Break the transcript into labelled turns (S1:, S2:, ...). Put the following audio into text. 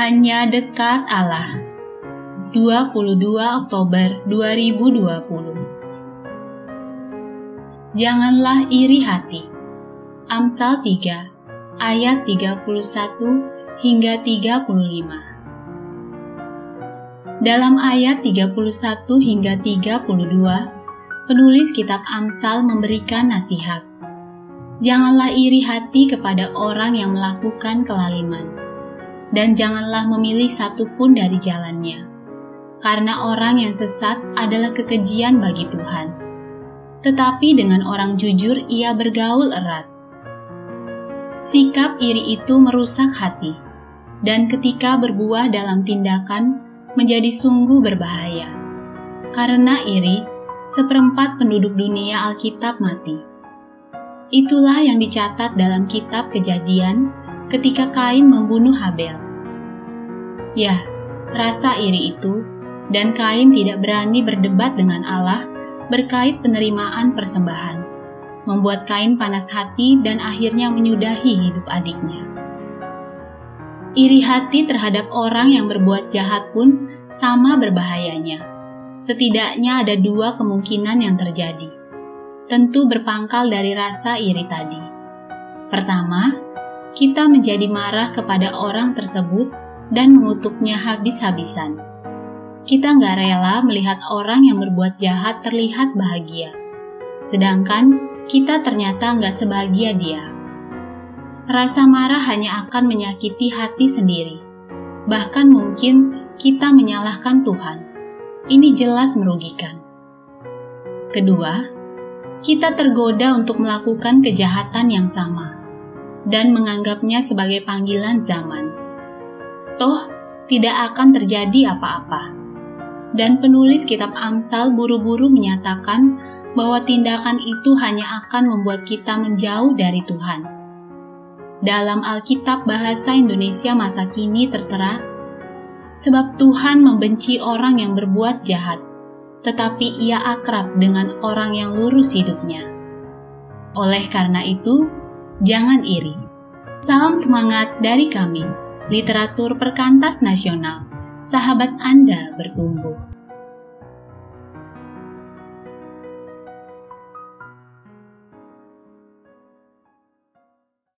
S1: Hanya dekat Allah. 22 Oktober 2020. Janganlah iri hati. Amsal 3 ayat 31 hingga 35. Dalam ayat 31 hingga 32, penulis kitab Amsal memberikan nasihat. Janganlah iri hati kepada orang yang melakukan kelaliman, dan janganlah memilih satupun dari jalannya, karena orang yang sesat adalah kekejian bagi Tuhan. Tetapi dengan orang jujur ia bergaul erat. Sikap iri itu merusak hati, dan ketika berbuah dalam tindakan menjadi sungguh berbahaya. Karena iri, seperempat penduduk dunia Alkitab mati Itulah yang dicatat dalam kitab Kejadian ketika Kain membunuh Habel. Ya, rasa iri itu, dan Kain tidak berani berdebat dengan Allah berkait penerimaan persembahan, membuat Kain panas hati dan akhirnya menyudahi hidup adiknya. Iri hati terhadap orang yang berbuat jahat pun sama berbahayanya. Setidaknya ada dua kemungkinan yang terjadi tentu berpangkal dari rasa iri tadi. Pertama, kita menjadi marah kepada orang tersebut dan mengutuknya habis-habisan. Kita nggak rela melihat orang yang berbuat jahat terlihat bahagia, sedangkan kita ternyata nggak sebahagia dia. Rasa marah hanya akan menyakiti hati sendiri, bahkan mungkin kita menyalahkan Tuhan. Ini jelas merugikan. Kedua, kita tergoda untuk melakukan kejahatan yang sama dan menganggapnya sebagai panggilan zaman. Toh, tidak akan terjadi apa-apa. Dan penulis kitab Amsal buru-buru menyatakan bahwa tindakan itu hanya akan membuat kita menjauh dari Tuhan. Dalam Alkitab bahasa Indonesia masa kini tertera, sebab Tuhan membenci orang yang berbuat jahat tetapi ia akrab dengan orang yang lurus hidupnya. Oleh karena itu, jangan iri. Salam semangat dari kami, literatur perkantas nasional. Sahabat Anda bertumbuh.